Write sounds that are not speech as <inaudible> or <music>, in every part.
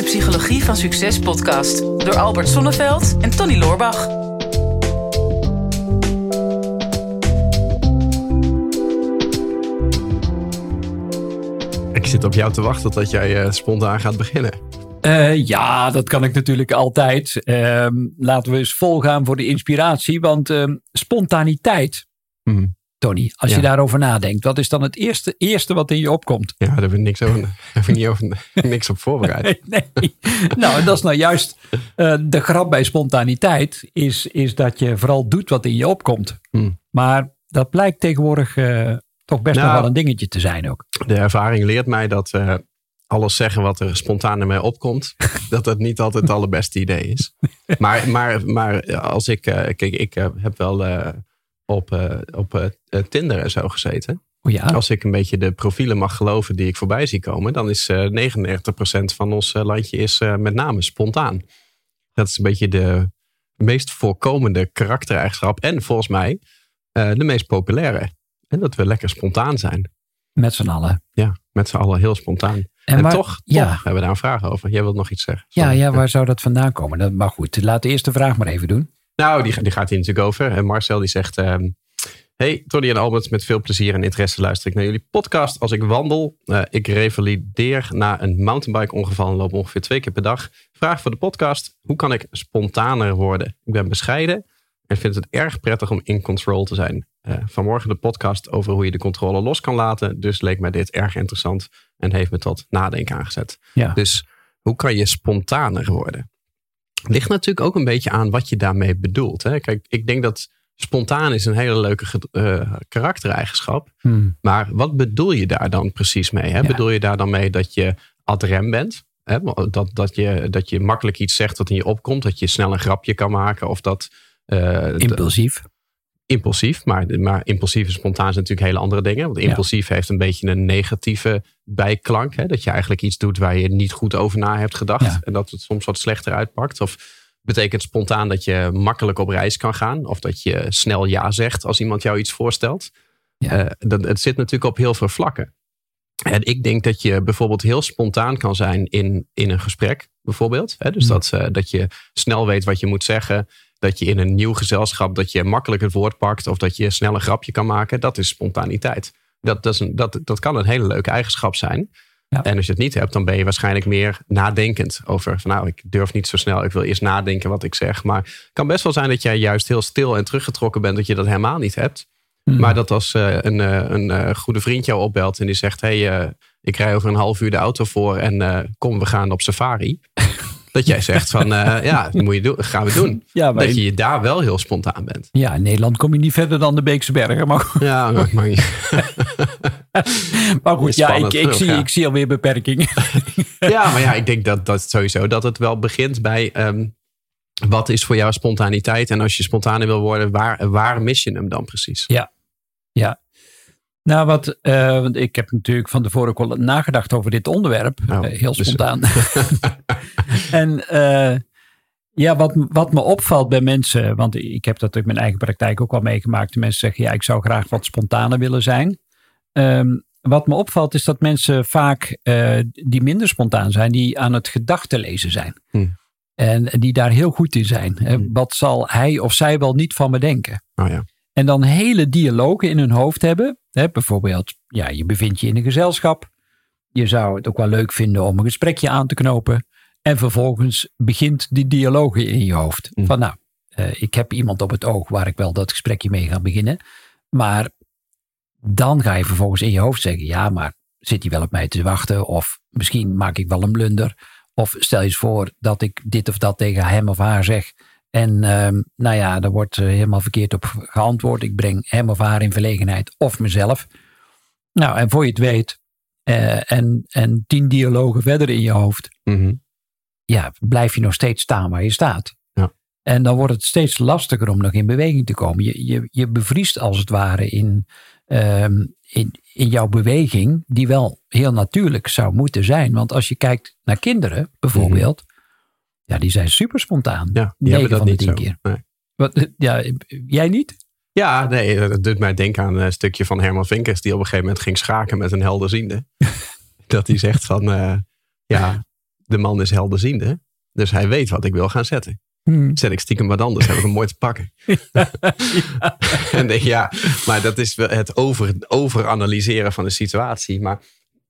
de Psychologie van Succes podcast door Albert Sonneveld en Tony Loorbach. Ik zit op jou te wachten tot jij uh, spontaan gaat beginnen. Uh, ja, dat kan ik natuurlijk altijd. Uh, laten we eens volgaan voor de inspiratie. Want uh, spontaniteit, hmm. Tony, als je daarover nadenkt, wat is dan het eerste, eerste wat in je opkomt? Ja, daar heb ik niks, over, ik niet over, niks op voorbereid. <laughs> nee. Nou, dat is nou juist uh, de grap bij spontaniteit, is, is dat je vooral doet wat in je opkomt. Hmm. Maar dat blijkt tegenwoordig uh, toch best nou, nog wel een dingetje te zijn ook. De ervaring leert mij dat uh, alles zeggen wat er spontaan in mij opkomt, <laughs> dat dat niet altijd het allerbeste idee is. Maar, maar, maar als ik, kijk, ik heb wel op, uh, op uh, Tinder en zo gezeten. Oh ja? Als ik een beetje de profielen mag geloven die ik voorbij zie komen, dan is uh, 99% van ons landje is met name spontaan. Dat is een beetje de meest voorkomende karaktereigenschap en volgens mij de meest populaire. En dat we lekker spontaan zijn. Met z'n allen. Ja, met z'n allen heel spontaan. En, en toch, ja. toch, hebben we daar een vraag over. Jij wilt nog iets zeggen. Ja, ja, waar zou dat vandaan komen? Dat, maar goed, laat de eerste vraag maar even doen. Nou, die, die gaat hier natuurlijk over. En Marcel die zegt... Uh, Hey, Tony en Albert, met veel plezier en interesse luister ik naar jullie podcast als ik wandel. Uh, ik revalideer na een mountainbike ongeval en loop ongeveer twee keer per dag. Vraag voor de podcast, hoe kan ik spontaner worden? Ik ben bescheiden en vind het erg prettig om in control te zijn. Uh, vanmorgen de podcast over hoe je de controle los kan laten. Dus leek mij dit erg interessant en heeft me tot nadenken aangezet. Ja. Dus hoe kan je spontaner worden? Ligt natuurlijk ook een beetje aan wat je daarmee bedoelt. Hè? Kijk, ik denk dat spontaan is een hele leuke uh, karaktereigenschap. Hmm. Maar wat bedoel je daar dan precies mee? Hè? Bedoel je daar dan mee dat je ad rem bent? Hè? Dat, dat, je, dat je makkelijk iets zegt wat in je opkomt. Dat je snel een grapje kan maken. Of dat... Uh, impulsief. Impulsief, maar, maar impulsief en spontaan zijn natuurlijk hele andere dingen. Want impulsief heeft een beetje een negatieve bijklank. Hè? Dat je eigenlijk iets doet waar je niet goed over na hebt gedacht. En dat het soms wat slechter uitpakt. Of betekent spontaan dat je makkelijk op reis kan gaan. Of dat je snel ja zegt als iemand jou iets voorstelt. Ja. Uh, dat, het zit natuurlijk op heel veel vlakken. En ik denk dat je bijvoorbeeld heel spontaan kan zijn in, in een gesprek, bijvoorbeeld. Hè? Dus dat, uh, dat je snel weet wat je moet zeggen. Dat je in een nieuw gezelschap, dat je makkelijk het woord pakt. Of dat je snel een grapje kan maken. Dat is spontaniteit. Dat, dat, is een, dat, dat kan een hele leuke eigenschap zijn. Ja. En als je het niet hebt, dan ben je waarschijnlijk meer nadenkend over van nou, ik durf niet zo snel, ik wil eerst nadenken wat ik zeg. Maar het kan best wel zijn dat jij juist heel stil en teruggetrokken bent, dat je dat helemaal niet hebt. Hmm. Maar dat als uh, een, uh, een uh, goede vriend jou opbelt en die zegt: hey, ik rij over een half uur de auto voor en kom, we gaan op safari. Dat jij zegt van <laughs> ja, dat moet je doen, gaan we doen. Ja, dat je, je daar wel heel spontaan bent. Ja, in Nederland kom je niet verder dan de Beekse Bergen. Maar... Ja, maar, maar, <laughs> maar goed, ja, ik, ik, zie, ik zie alweer beperkingen. <laughs> ja, maar ja, ik denk dat, dat sowieso dat het wel begint bij um, wat is voor jou spontaniteit? En als je spontaner wil worden, waar, waar mis je hem dan precies? Ja, ja. Nou, wat, uh, want ik heb natuurlijk van tevoren ook al nagedacht over dit onderwerp. Oh, uh, heel dus- spontaan. <laughs> en uh, ja, wat, wat me opvalt bij mensen, want ik heb dat in mijn eigen praktijk ook wel meegemaakt. De mensen zeggen, ja, ik zou graag wat spontaner willen zijn. Um, wat me opvalt is dat mensen vaak die minder spontaan zijn, die aan het gedachtenlezen zijn. Hm. En die daar heel goed in zijn. Hm. Wat zal hij of zij wel niet van me denken? Oh ja. En dan hele dialogen in hun hoofd hebben. Hè, bijvoorbeeld, ja, je bevindt je in een gezelschap. Je zou het ook wel leuk vinden om een gesprekje aan te knopen. En vervolgens begint die dialogen in je hoofd. Mm. Van nou, uh, ik heb iemand op het oog waar ik wel dat gesprekje mee ga beginnen. Maar dan ga je vervolgens in je hoofd zeggen: ja, maar zit hij wel op mij te wachten? Of misschien maak ik wel een blunder. Of stel je eens voor dat ik dit of dat tegen hem of haar zeg. En uh, nou ja, daar wordt helemaal verkeerd op geantwoord. Ik breng hem of haar in verlegenheid of mezelf. Nou, en voor je het weet, uh, en, en tien dialogen verder in je hoofd, mm-hmm. Ja, blijf je nog steeds staan waar je staat. Ja. En dan wordt het steeds lastiger om nog in beweging te komen. Je, je, je bevriest als het ware in, um, in, in jouw beweging, die wel heel natuurlijk zou moeten zijn. Want als je kijkt naar kinderen bijvoorbeeld, ja, die zijn super spontaan. Ja, die hebben dat niet zo. Keer. Nee. Wat, ja, jij niet? Ja, nee, dat doet mij denken aan een stukje van Herman Vinkers, die op een gegeven moment ging schaken met een helderziende. <laughs> dat hij zegt van, uh, ja, de man is helderziende. Dus hij weet wat ik wil gaan zetten. Hmm. Zet ik stiekem wat anders, heb ik hem mooi te pakken. <laughs> <laughs> en denk, ja, maar dat is het over, overanalyseren van de situatie. Maar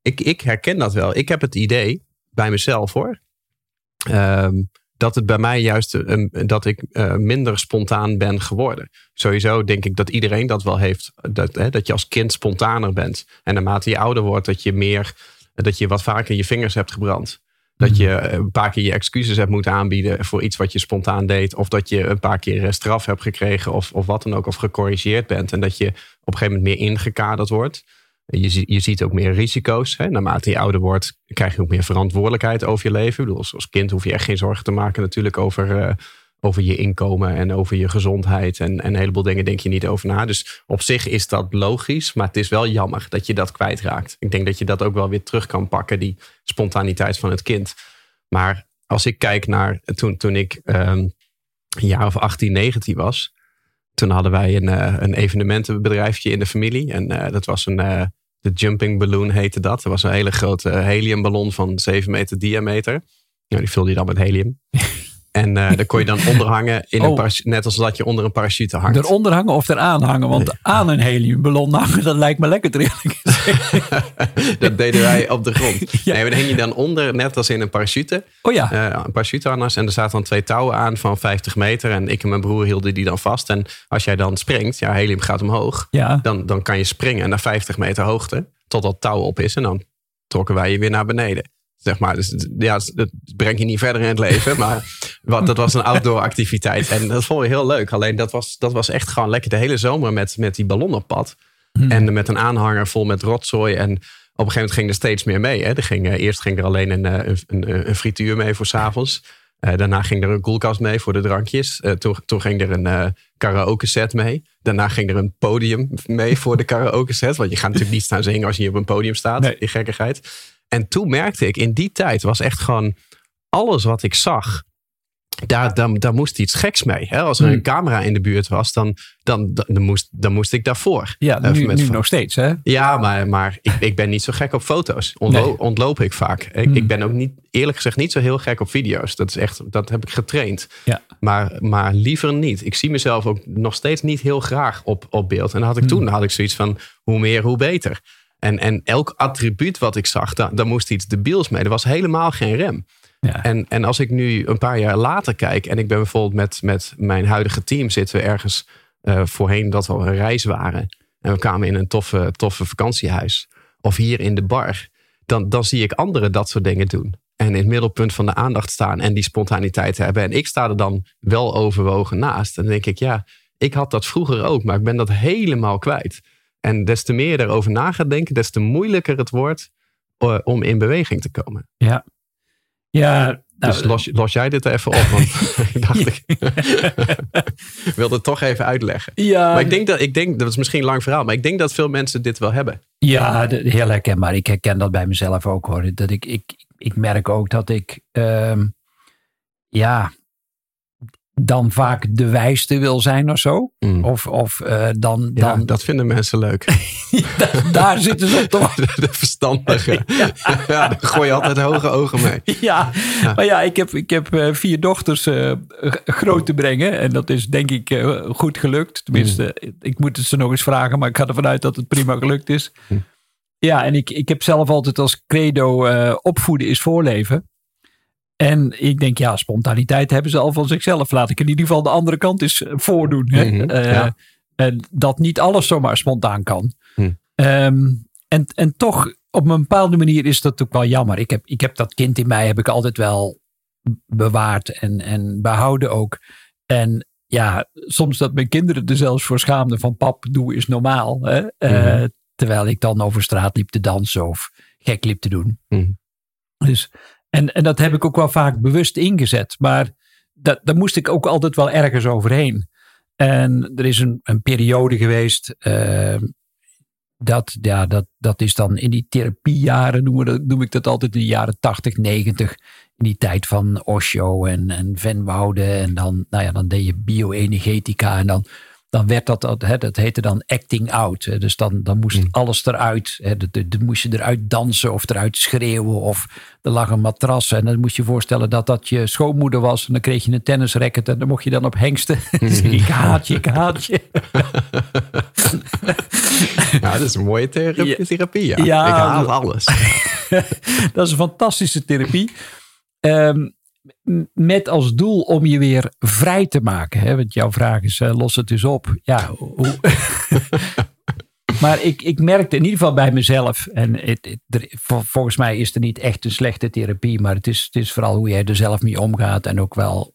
ik, ik herken dat wel. Ik heb het idee, bij mezelf hoor, ehm, dat het bij mij juist een, dat ik uh, minder spontaan ben geworden. Sowieso denk ik dat iedereen dat wel heeft. Dat, hè, dat je als kind spontaner bent. En naarmate je ouder wordt, dat je meer, dat je wat vaker je vingers hebt gebrand. Dat je een paar keer je excuses hebt moeten aanbieden voor iets wat je spontaan deed. Of dat je een paar keer straf hebt gekregen of, of wat dan ook. Of gecorrigeerd bent. En dat je op een gegeven moment meer ingekaderd wordt. Je, je ziet ook meer risico's. Hè? Naarmate je ouder wordt, krijg je ook meer verantwoordelijkheid over je leven. Ik bedoel, als, kind hoef je echt geen zorgen te maken natuurlijk over, uh, over je inkomen en over je gezondheid. En, en een heleboel dingen denk je niet over na. Dus op zich is dat logisch, maar het is wel jammer dat je dat kwijtraakt. Ik denk dat je dat ook wel weer terug kan pakken, die spontaniteit van het kind. Maar als ik kijk naar toen, toen ik um, een jaar of 18, 19 was. Toen hadden wij een, uh, een evenementenbedrijfje in de familie. En uh, dat was een, uh, de jumping balloon heette dat. Dat was een hele grote heliumballon van 7 meter diameter. Nou, die vulde je dan met helium. En uh, daar kon je dan <laughs> onderhangen, in Oh. een net als dat je onder een parachute hangt. Eronder hangen of eraan hangen. Want aan een heliumballon hangen, dat lijkt me lekker eerlijk <laughs> dat deden wij op de grond. <laughs> ja. Nee, maar dan hing je dan onder, net als in een parachute. Oh ja. Uh, een parachuteharnas. En er zaten dan twee touwen aan van 50 meter. En ik en mijn broer hielden die dan vast. En als jij dan springt, ja, helium gaat omhoog. Ja. Dan, dan kan je springen naar 50 meter hoogte. Tot dat touw op is. En dan trokken wij je weer naar beneden. Zeg maar, dus ja, dat brengt je niet verder in het leven. Maar wat, dat was een outdoor activiteit. En dat vond je heel leuk. Alleen dat was, dat was echt gewoon lekker de hele zomer met, met die ballon op pad. Hmm. En met een aanhanger vol met rotzooi. En op een gegeven moment ging er steeds meer mee. Hè. Er ging, uh, eerst ging er alleen een, een, een, een frituur mee voor s'avonds. Uh, daarna ging er een koelkast mee voor de drankjes. Uh, toen, toen ging er een uh, karaoke set mee. Daarna ging er een podium mee voor de karaoke set. Want je gaat natuurlijk niet staan zingen als je op een podium staat. Nee. Die gekkigheid. En toen merkte ik, in die tijd was echt gewoon alles wat ik zag. Daar, daar, daar moest iets geks mee. Hè? Als er Hmm. een camera in de buurt was, dan, dan, dan, moest, dan moest ik daarvoor. Ja, Even nu, met nu fo- nog steeds, hè? Ja, maar, maar ik, ik ben niet zo gek op foto's. Ontlo Nee. Ontloop ik vaak. Ik, Hmm. ik ben ook niet, eerlijk gezegd niet zo heel gek op video's. Dat, is echt, dat heb ik getraind. Ja. Maar, maar liever niet. Ik zie mezelf ook nog steeds niet heel graag op, op beeld. En dan had ik Hmm. toen had ik zoiets van hoe meer, hoe beter. En, en elk attribuut wat ik zag, daar, daar moest iets debiels mee. Er was helemaal geen rem. Ja. En, en als ik nu een paar jaar later kijk en ik ben bijvoorbeeld met, met mijn huidige team zitten we ergens uh, voorheen dat we op een reis waren. En we kwamen in een toffe, toffe vakantiehuis. Of hier in de bar. Dan, dan zie ik anderen dat soort dingen doen. En in het middelpunt van de aandacht staan en die spontaniteit hebben. En ik sta er dan wel overwogen naast. En dan denk ik, ja, ik had dat vroeger ook, maar ik ben dat helemaal kwijt. En des te meer je erover na gaat denken, des te moeilijker het wordt uh, om in beweging te komen. Ja. Ja, nou, dus los, los, jij dit even op, want <laughs> <laughs> ik dacht <laughs> ik wilde het toch even uitleggen. Ja, maar ik denk dat, ik denk, dat is misschien een lang verhaal, maar ik denk dat veel mensen dit wel hebben. Ja, heel herkenbaar. Ik herken dat bij mezelf ook hoor. Dat ik, ik, ik merk ook dat ik, uh, ja, dan vaak de wijste wil zijn of zo. Mm. Of, of uh, dan, Ja, dan dat vinden mensen leuk. <laughs> daar, daar zitten ze op wachten. De, <laughs> de verstandige. <laughs> Ja. ja, daar gooi je altijd hoge ogen mee. Ja, Ja. maar ja, ik heb, ik heb uh, vier dochters uh, groot te brengen. En dat is denk ik uh, goed gelukt. Tenminste, Mm. ik moet het ze nog eens vragen. Maar ik ga ervan uit dat het prima gelukt is. Mm. Ja, en ik, ik heb zelf altijd als credo opvoeden is voorleven. En ik denk, ja, spontaniteit hebben ze al van zichzelf. Laat ik in ieder geval de andere kant eens voordoen. Hè? Mhm, Uh, ja. En dat niet alles zomaar spontaan kan. Hm. Um, en, en toch, op een bepaalde manier is dat ook wel jammer. Ik heb, ik heb dat kind in mij heb ik altijd wel bewaard en, en behouden ook. En ja, soms dat mijn kinderen er zelfs voor schaamden van pap, doe is normaal. Hè? Uh, terwijl ik dan over straat liep te dansen of gek liep te doen. Mhm. Dus, en, en dat heb ik ook wel vaak bewust ingezet. Maar dat, daar moest ik ook altijd wel ergens overheen. En er is een, een periode geweest. Uh, dat, ja, dat, dat is dan in die therapiejaren, noem, noem ik dat altijd, in de jaren 80, 90. In die tijd van Osho en, en Van Wouden. En dan, nou ja, dan deed je bioenergetica. En dan dan werd dat, dat, hè, dat heette dan acting out. Dus dan, dan moest Mm. alles eruit. Hè. Dan moest je eruit dansen of eruit schreeuwen. Of er lag een matras. En dan moest je je voorstellen dat dat je schoonmoeder was. En dan kreeg je een tennisracket. En dan mocht je dan op hengsten. <laughs> Dan zeg ik haat je, ik haat je. <laughs> Ja, dat is een mooie therapie. Ja. Ja, ik haal dat- alles. <laughs> Dat is een fantastische therapie. Ehm, met als doel om je weer vrij te maken. Hè? Want jouw vraag is, eh, los het eens op. Ja, hoe... <laughs> maar ik, ik merkte in ieder geval bij mezelf. En het, het- er- vol- volgens mij is er niet echt een slechte therapie. Maar het is, het is vooral hoe jij er zelf mee omgaat. En ook wel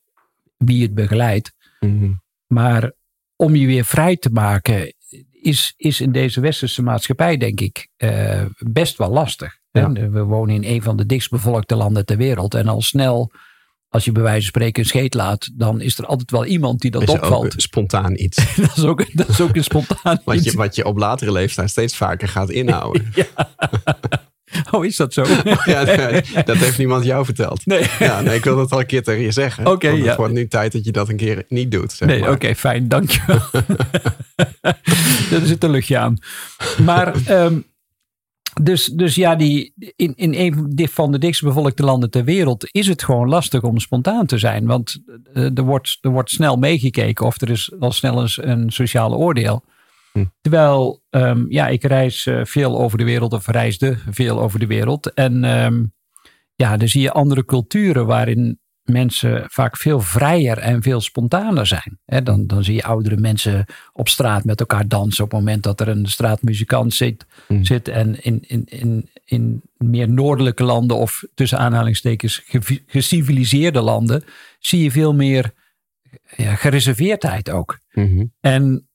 wie het begeleidt. Mhm. Maar om je weer vrij te maken is, is in deze westerse maatschappij, denk ik, eh, best wel lastig. Ja. We wonen in een van de dichtstbevolkte landen ter wereld. En al snel, als je bij wijze van spreken een scheet laat, dan is er altijd wel iemand die dat Is opvalt. spontaan iets. <laughs> dat, is ook, dat is ook een spontaan Wat iets. je, wat je op latere leeftijd steeds vaker gaat inhouden. <laughs> Oh, is dat zo? <laughs> Ja, nee, dat heeft niemand jou verteld. Nee. Ja, nee, ik wil dat al een keer tegen je zeggen. Oké, Want het ja. wordt nu tijd dat je dat een keer niet doet. Zeg Nee, oké, fijn, dankjewel. er zit een luchtje aan. Maar, ehm, dus, dus ja, die, in, in een van de dichtstbevolkte landen ter wereld is het gewoon lastig om spontaan te zijn. Want eh, er, wordt, er wordt snel meegekeken of er is al snel eens een sociale oordeel. Hm. Terwijl, ehm, ja, ik reis eh, veel over de wereld of reisde veel over de wereld. En ehm, ja, dan zie je andere culturen waarin mensen vaak veel vrijer en veel spontaner zijn. Dan, dan zie je oudere mensen op straat met elkaar dansen op het moment dat er een straatmuzikant zit. Hmm. zit. En in, in, in, in meer noordelijke landen of tussen aanhalingstekens ge- geciviliseerde landen zie je veel meer ja, gereserveerdheid ook. Mhm. En,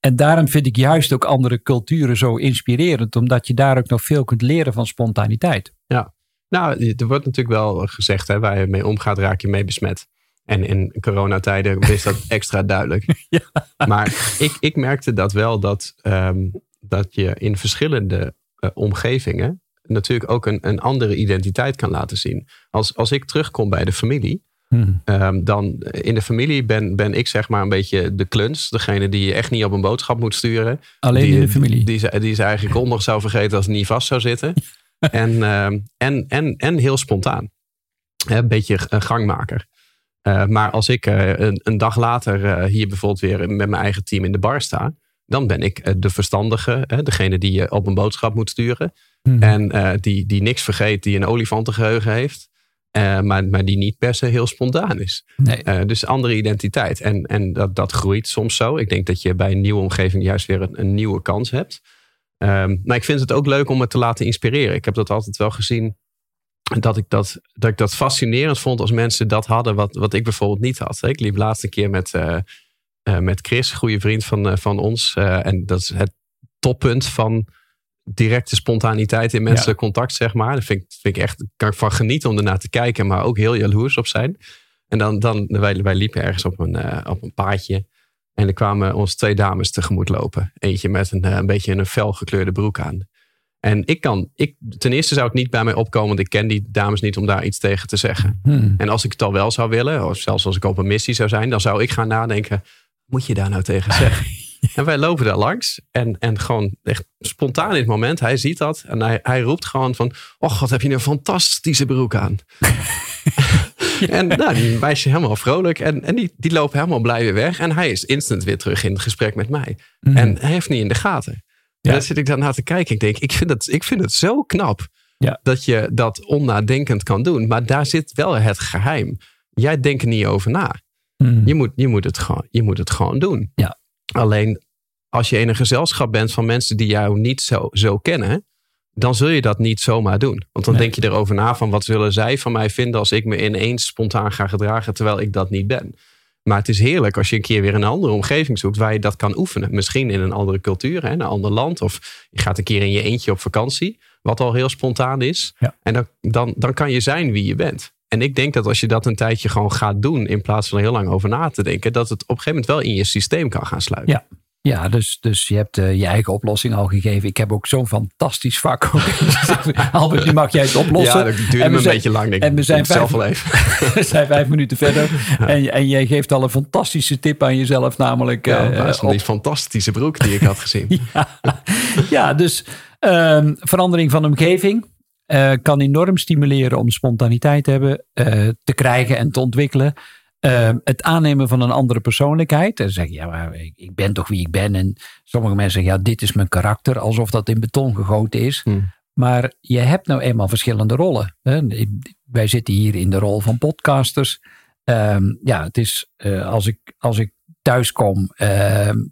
en daarom vind ik juist ook andere culturen zo inspirerend, omdat je daar ook nog veel kunt leren van spontaniteit. Nou, er wordt natuurlijk wel gezegd, hè, waar je mee omgaat, raak je mee besmet. En in coronatijden is dat <laughs> extra duidelijk. <laughs> Maar ik, ik merkte dat wel dat, ehm, dat je in verschillende eh, omgevingen natuurlijk ook een, een andere identiteit kan laten zien. Als, als ik terugkom bij de familie, Ehm, dan in de familie ben, ben ik zeg maar een beetje de kluns. Degene die je echt niet op een boodschap moet sturen. Alleen die, in de familie. Die, ze, die ze eigenlijk <laughs> ondag zou vergeten als het niet vast zou zitten. En, ehm, en, en, en heel spontaan. Een beetje een gangmaker. Eh, maar als ik eh, een, een dag later eh, hier bijvoorbeeld weer met mijn eigen team in de bar sta. Dan ben ik eh, de verstandige, degene die je op een boodschap moet sturen. Mhm. En eh, die, die niks vergeet, die een olifantengeheugen heeft. Eh, maar, maar die niet per se heel spontaan is. Nee. Eh, dus andere identiteit. En, en dat, dat groeit soms zo. Ik denk dat je bij een nieuwe omgeving juist weer een, een nieuwe kans hebt. Ehm, maar ik vind het ook leuk om het te laten inspireren. Ik heb dat altijd wel gezien. Dat ik dat, dat ik dat fascinerend vond als mensen dat hadden wat, wat ik bijvoorbeeld niet had. Ik liep laatst een keer met, eh, eh, met Chris, een goede vriend van, eh, van ons. En dat is het toppunt van directe spontaniteit in menselijk contact, zeg maar. Daar vind ik, vind ik echt, kan ik van genieten om ernaar te kijken, maar ook heel jaloers op zijn. En dan, dan wij, wij liepen ergens op een, op een paadje. En er kwamen ons twee dames tegemoet lopen. Eentje met een, eh, een beetje een fel gekleurde broek aan. En ik kan, ik, ten eerste zou het niet bij mij opkomen, want ik ken die dames niet om daar iets tegen te zeggen. Hmm. En als ik het al wel zou willen, of zelfs als ik op een missie zou zijn, dan zou ik gaan nadenken: moet je daar nou tegen zeggen? <laughs> en wij lopen daar langs en, en gewoon echt spontaan in het moment, hij ziet dat en hij, hij roept gewoon van: Och, wat heb je een fantastische broek aan. <laughs> <laughs> En nou, die meisje helemaal vrolijk en, en die, die lopen helemaal blij weer weg. En hij is instant weer terug in het gesprek met mij. Mhm. En hij heeft niet in de gaten. Ja. En dan zit ik daarna te kijken. Ik denk, ik vind het, ik vind het zo knap Ja. dat je dat onnadenkend kan doen. Maar daar zit wel het geheim. Jij denkt er niet over na. Hmm. Je moet, je moet, het, gewoon, je moet het gewoon doen. Ja. Alleen als je in een gezelschap bent van mensen die jou niet zo, zo kennen, dan zul je dat niet zomaar doen. Want dan Nee. denk je erover na van wat zullen zij van mij vinden als ik me ineens spontaan ga gedragen terwijl ik dat niet ben. Maar het is heerlijk als je een keer weer een andere omgeving zoekt waar je dat kan oefenen. Misschien in een andere cultuur, hè, een ander land. Of je gaat een keer in je eentje op vakantie, wat al heel spontaan is. Ja. En dan, dan, dan kan je zijn wie je bent. En ik denk dat als je dat een tijdje gewoon gaat doen, in plaats van er heel lang over na te denken, dat het op een gegeven moment wel in je systeem kan gaan sluipen. Ja. Ja, dus, dus je hebt uh, je eigen oplossing al gegeven. Ik heb ook zo'n fantastisch vak. <laughs> Albert, nu mag jij het oplossen. Ja, dat duurt me een beetje lang. Denk en we zijn, vijf, zelf wel even. <laughs> we zijn vijf minuten verder. En, en jij geeft al een fantastische tip aan jezelf. Namelijk... Ja, uh, van die fantastische broek die ik had gezien. <laughs> ja, ja, dus um, verandering van omgeving. Uh, kan enorm stimuleren om spontaniteit te hebben, te krijgen en te ontwikkelen. Uh, het aannemen van een andere persoonlijkheid. En zeggen, ja, maar ik, ben toch wie ik ben. En sommige mensen zeggen, ja, dit is mijn karakter. Alsof dat in beton gegoten is. Hmm. Maar je hebt nou eenmaal verschillende rollen. Hè? Wij zitten hier in de rol van podcasters. Um, ja, het is uh, als ik, als ik thuis kom, uh,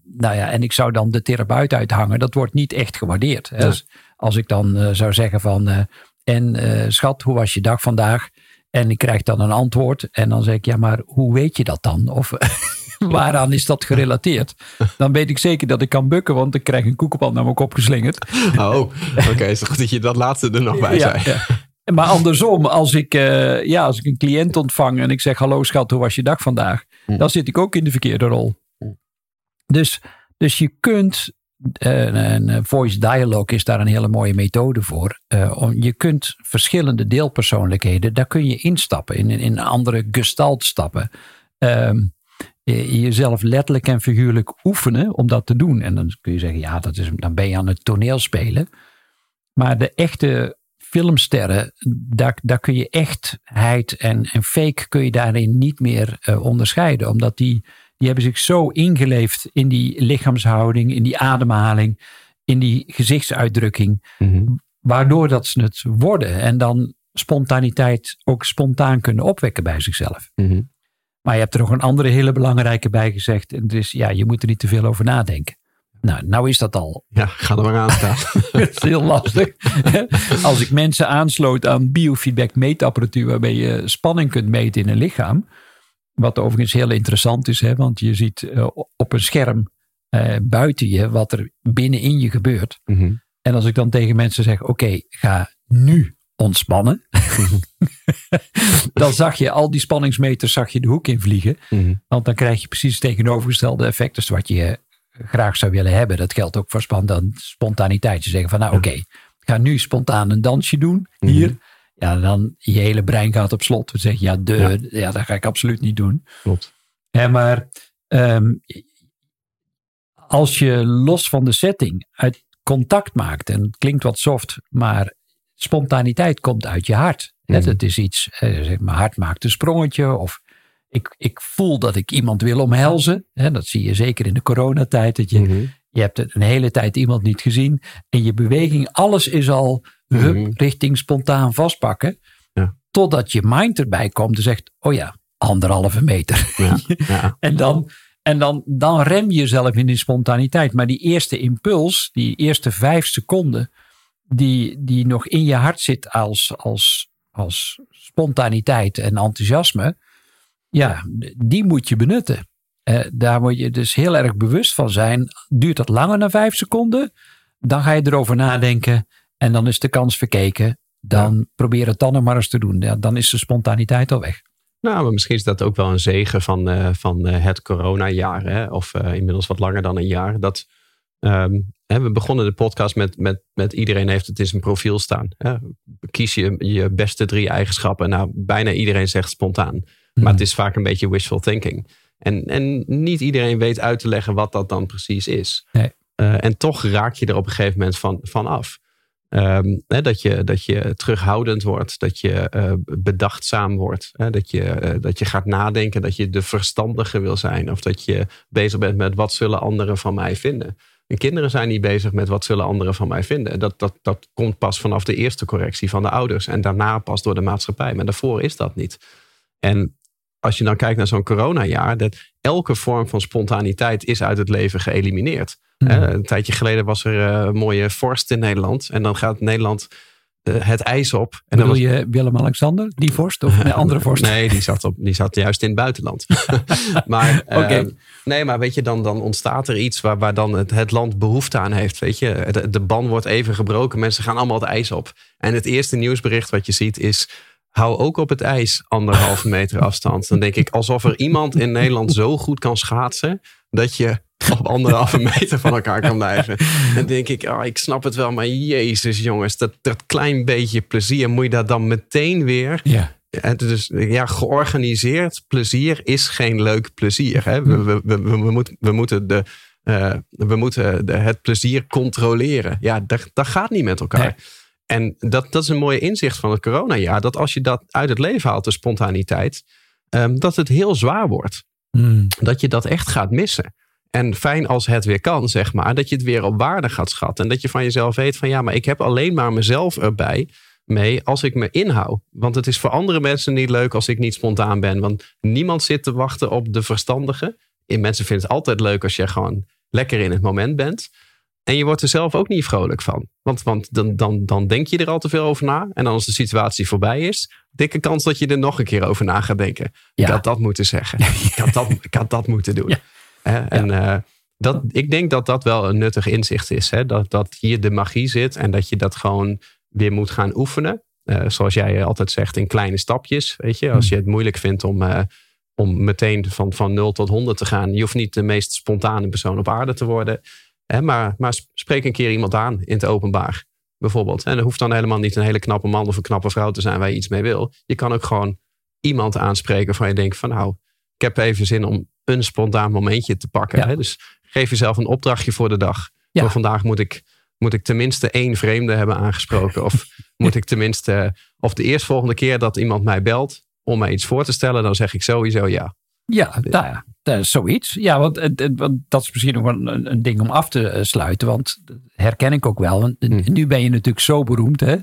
nou ja, en ik zou dan de therapeut uithangen, dat wordt niet echt gewaardeerd. Ja. Dus als ik dan uh, zou zeggen van, en schat, hoe was je dag vandaag? En ik krijg dan een antwoord. En dan zeg ik, ja, maar hoe weet je dat dan? Of <laughs> waaraan is dat gerelateerd? Dan weet ik zeker dat ik kan bukken, want ik krijg een koekenpan naar mijn kop geslingerd. <laughs> Oh, oké. Okay. Is goed dat je dat laatste er nog bij zei. Ja, ja. Maar andersom, als ik, uh, ja, als ik een cliënt ontvang en ik zeg, hallo schat, hoe was je dag vandaag? Hm. Dan zit ik ook in de verkeerde rol. Dus, dus je kunt een voice dialogue is daar een hele mooie methode voor. Uh, je kunt verschillende deelpersoonlijkheden, daar kun je instappen, in, in andere gestalt stappen. Uh, jezelf letterlijk en figuurlijk oefenen om dat te doen. En dan kun je zeggen, ja, dat is, dan ben je aan het toneel spelen. Maar de echte filmsterren, daar, daar kun je echtheid en, en fake kun je daarin niet meer uh, onderscheiden. Omdat die die hebben zich zo ingeleefd in die lichaamshouding, in die ademhaling, in die gezichtsuitdrukking, mhm. waardoor dat ze het worden en dan spontaniteit ook spontaan kunnen opwekken bij zichzelf. Mhm. Maar je hebt er nog een andere hele belangrijke bij gezegd. En dus ja, je moet er niet te veel over nadenken. Nou, nou is dat al. Ja, ga er maar aan staan. <laughs> dat is heel lastig. Als ik mensen aansloot aan biofeedback meetapparatuur waarmee je spanning kunt meten in een lichaam wat overigens heel interessant is, hè, want je ziet uh, op een scherm uh, buiten je wat er binnenin je gebeurt. Mm -hmm. En als ik dan tegen mensen zeg: Oké, okay, ga nu ontspannen. <laughs> dan zag je al die spanningsmeters zag je de hoek in vliegen. Mm -hmm. Want dan krijg je precies het tegenovergestelde effect. Dus wat je graag zou willen hebben. Dat geldt ook voor spontaniteit. Je zeggen van nou oké, okay, ga nu spontaan een dansje doen hier. Mm -hmm. Ja, dan je hele brein gaat op slot. We zeggen, ja, de, ja. ja. dat ga ik absoluut niet doen. Klopt. Ja, maar um, als je los van de setting uit contact maakt, en het klinkt wat soft, maar spontaniteit komt uit je hart. Mm. Het is iets, eh, mijn hart maakt een sprongetje, of ik, ik voel dat ik iemand wil omhelzen. Hè, dat zie je zeker in de coronatijd, dat je, mm -hmm. je hebt een hele tijd iemand niet gezien. En je beweging, alles is al hup, Mhm. richting spontaan vastpakken. Ja. Totdat je mind erbij komt en zegt, oh ja, anderhalve meter. Ja, <laughs> ja. en dan, en dan, dan rem je jezelf in die spontaniteit. Maar die eerste impuls, die eerste vijf seconden, die, die nog in je hart zit als, als, als spontaniteit en enthousiasme, ja, die moet je benutten. Eh, daar moet je dus heel erg bewust van zijn. Duurt dat langer dan vijf seconden? Dan ga je erover nadenken en dan is de kans verkeken. Dan probeer het dan nog maar eens te doen. Ja, dan is de spontaniteit al weg. Nou, maar misschien is dat ook wel een zegen van, uh, van uh, het coronajaar. Hè? Of uh, inmiddels wat langer dan een jaar. Dat, um, hè, we begonnen de podcast met, met, met iedereen heeft het in zijn profiel staan. Hè? Kies je je beste drie eigenschappen. Nou, bijna iedereen zegt spontaan. Maar het is vaak een beetje wishful thinking. En, en niet iedereen weet uit te leggen wat dat dan precies is. Nee. en toch raak je er op een gegeven moment van, van af. Um, hè, dat, je, dat je terughoudend wordt, dat je uh, bedachtzaam wordt, hè, dat, je, uh, dat je gaat nadenken, dat je de verstandige wil zijn of dat je bezig bent met wat zullen anderen van mij vinden. En kinderen zijn niet bezig met wat zullen anderen van mij vinden. Dat, dat, dat komt pas vanaf de eerste correctie van de ouders en daarna pas door de maatschappij. Maar daarvoor is dat niet. En als je dan kijkt naar zo'n coronajaar, dat elke vorm van spontaniteit is uit het leven geëlimineerd. Mhm. Mm. Uh, een tijdje geleden was er uh, een mooie vorst in Nederland. En dan gaat Nederland uh, het ijs op. En Bedoel was... je Willem-Alexander, die vorst? Of <laughs> een andere vorst? nee, die zat, op, die zat juist in het buitenland. <laughs> maar, okay. nee, maar weet je, dan, dan ontstaat er iets waar, waar dan het, het land behoefte aan heeft. Weet je, de, de ban wordt even gebroken. Mensen gaan allemaal het ijs op. En het eerste nieuwsbericht wat je ziet is hou ook op het ijs anderhalve <laughs> meter afstand. Dan denk ik, alsof er iemand in Nederland zo goed kan schaatsen. dat je op anderhalve <laughs> meter van elkaar kan blijven. Dan denk ik, oh, ik snap het wel, maar jezus jongens, dat, dat klein beetje plezier, moet je dat dan meteen weer... Ja. Dus ja, georganiseerd plezier is geen leuk plezier. Hè? We, we, we, we, moeten, we moeten, de, uh, we moeten de, het plezier controleren. Ja, dat, dat gaat niet met elkaar. Nee. En dat, dat is een mooie inzicht van het coronajaar. Dat als je dat uit het leven haalt, de spontaniteit, um, dat het heel zwaar wordt. Hmm. Dat je dat echt gaat missen. En fijn als het weer kan, zeg maar, dat je het weer op waarde gaat schatten. En dat je van jezelf weet van ja, maar ik heb alleen maar mezelf erbij mee als ik me inhoud. Want het is voor andere mensen niet leuk als ik niet spontaan ben. Want niemand zit te wachten op de verstandige. En mensen vinden het altijd leuk als je gewoon lekker in het moment bent. En je wordt er zelf ook niet vrolijk van. Want, want dan, dan, dan denk je er al te veel over na. En dan als de situatie voorbij is, dikke kans dat je er nog een keer over na gaat denken. Ja. Ik had dat moeten zeggen. <laughs> Ik, had dat, ik had dat moeten doen. Ja. Hè? En eh, dat, ik denk dat dat wel een nuttig inzicht is. Hè? Dat, dat hier de magie zit en dat je dat gewoon weer moet gaan oefenen. Eh, zoals jij altijd zegt, in kleine stapjes. Weet je, als je het moeilijk vindt om, eh, om meteen van, van 0 tot 100 te gaan. Je hoeft niet de meest spontane persoon op aarde te worden. Hè, maar, maar spreek een keer iemand aan in het openbaar. Bijvoorbeeld. En dat hoeft dan helemaal niet een hele knappe man of een knappe vrouw te zijn waar je iets mee wil. Je kan ook gewoon iemand aanspreken waarvan je denkt van nou, ik heb even zin om een spontaan momentje te pakken. Ja. Hè? Dus geef jezelf een opdrachtje voor de dag. Ja. Voor vandaag moet ik, moet ik tenminste één vreemde hebben aangesproken. Of <laughs> moet ik tenminste, of de eerstvolgende keer dat iemand mij belt om mij iets voor te stellen, dan zeg ik sowieso ja. Ja, nou ja, dat is zoiets. Ja, want, dat is misschien nog wel een, een ding om af te eh, sluiten. Want herken ik ook wel. Want Mhm. nu ben je natuurlijk zo beroemd, hè?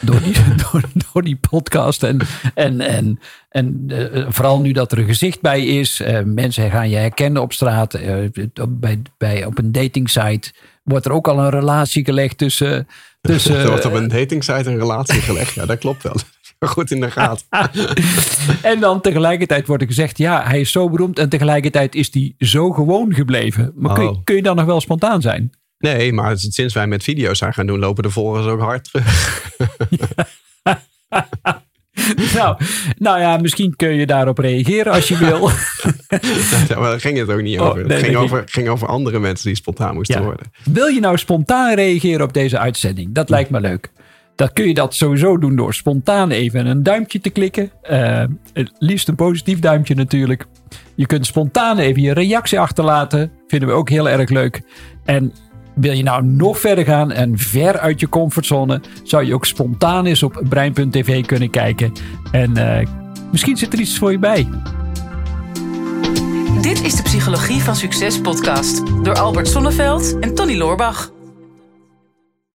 Door die, <laughs> door, door die podcast. En, en, en, en eh, vooral nu dat er een gezicht bij is. eh, mensen gaan je herkennen op straat. eh, bij, bij, op een datingsite wordt er ook al een relatie gelegd tussen. tussen <laughs> er wordt op een datingsite een relatie gelegd. Ja, dat klopt wel. <laughs> Goed in de gaten. <laughs> En dan tegelijkertijd wordt er gezegd, ja, hij is zo beroemd en tegelijkertijd is hij zo gewoon gebleven. Maar kun, je, Oh. kun je dan nog wel spontaan zijn? Nee, maar sinds wij met video's zijn gaan doen, lopen de volgers ook hard terug. <laughs> nou, nou ja, misschien kun je daarop reageren als je wil. Maar daar ging het ook niet Oh, over. nee, het ging, over, ging over andere mensen die spontaan moesten Ja. worden. wil je nou spontaan reageren op deze uitzending? Dat lijkt me leuk. Dan kun je dat sowieso doen door spontaan even een duimpje te klikken. Eh, het liefst een positief duimpje natuurlijk. Je kunt spontaan even je reactie achterlaten. Vinden we ook heel erg leuk. En wil je nou nog verder gaan en ver uit je comfortzone, zou je ook spontaan eens op brein.tv kunnen kijken. En eh, misschien zit er iets voor je bij. Dit is de Psychologie van Succes podcast door Albert Sonneveld en Tony Loorbach.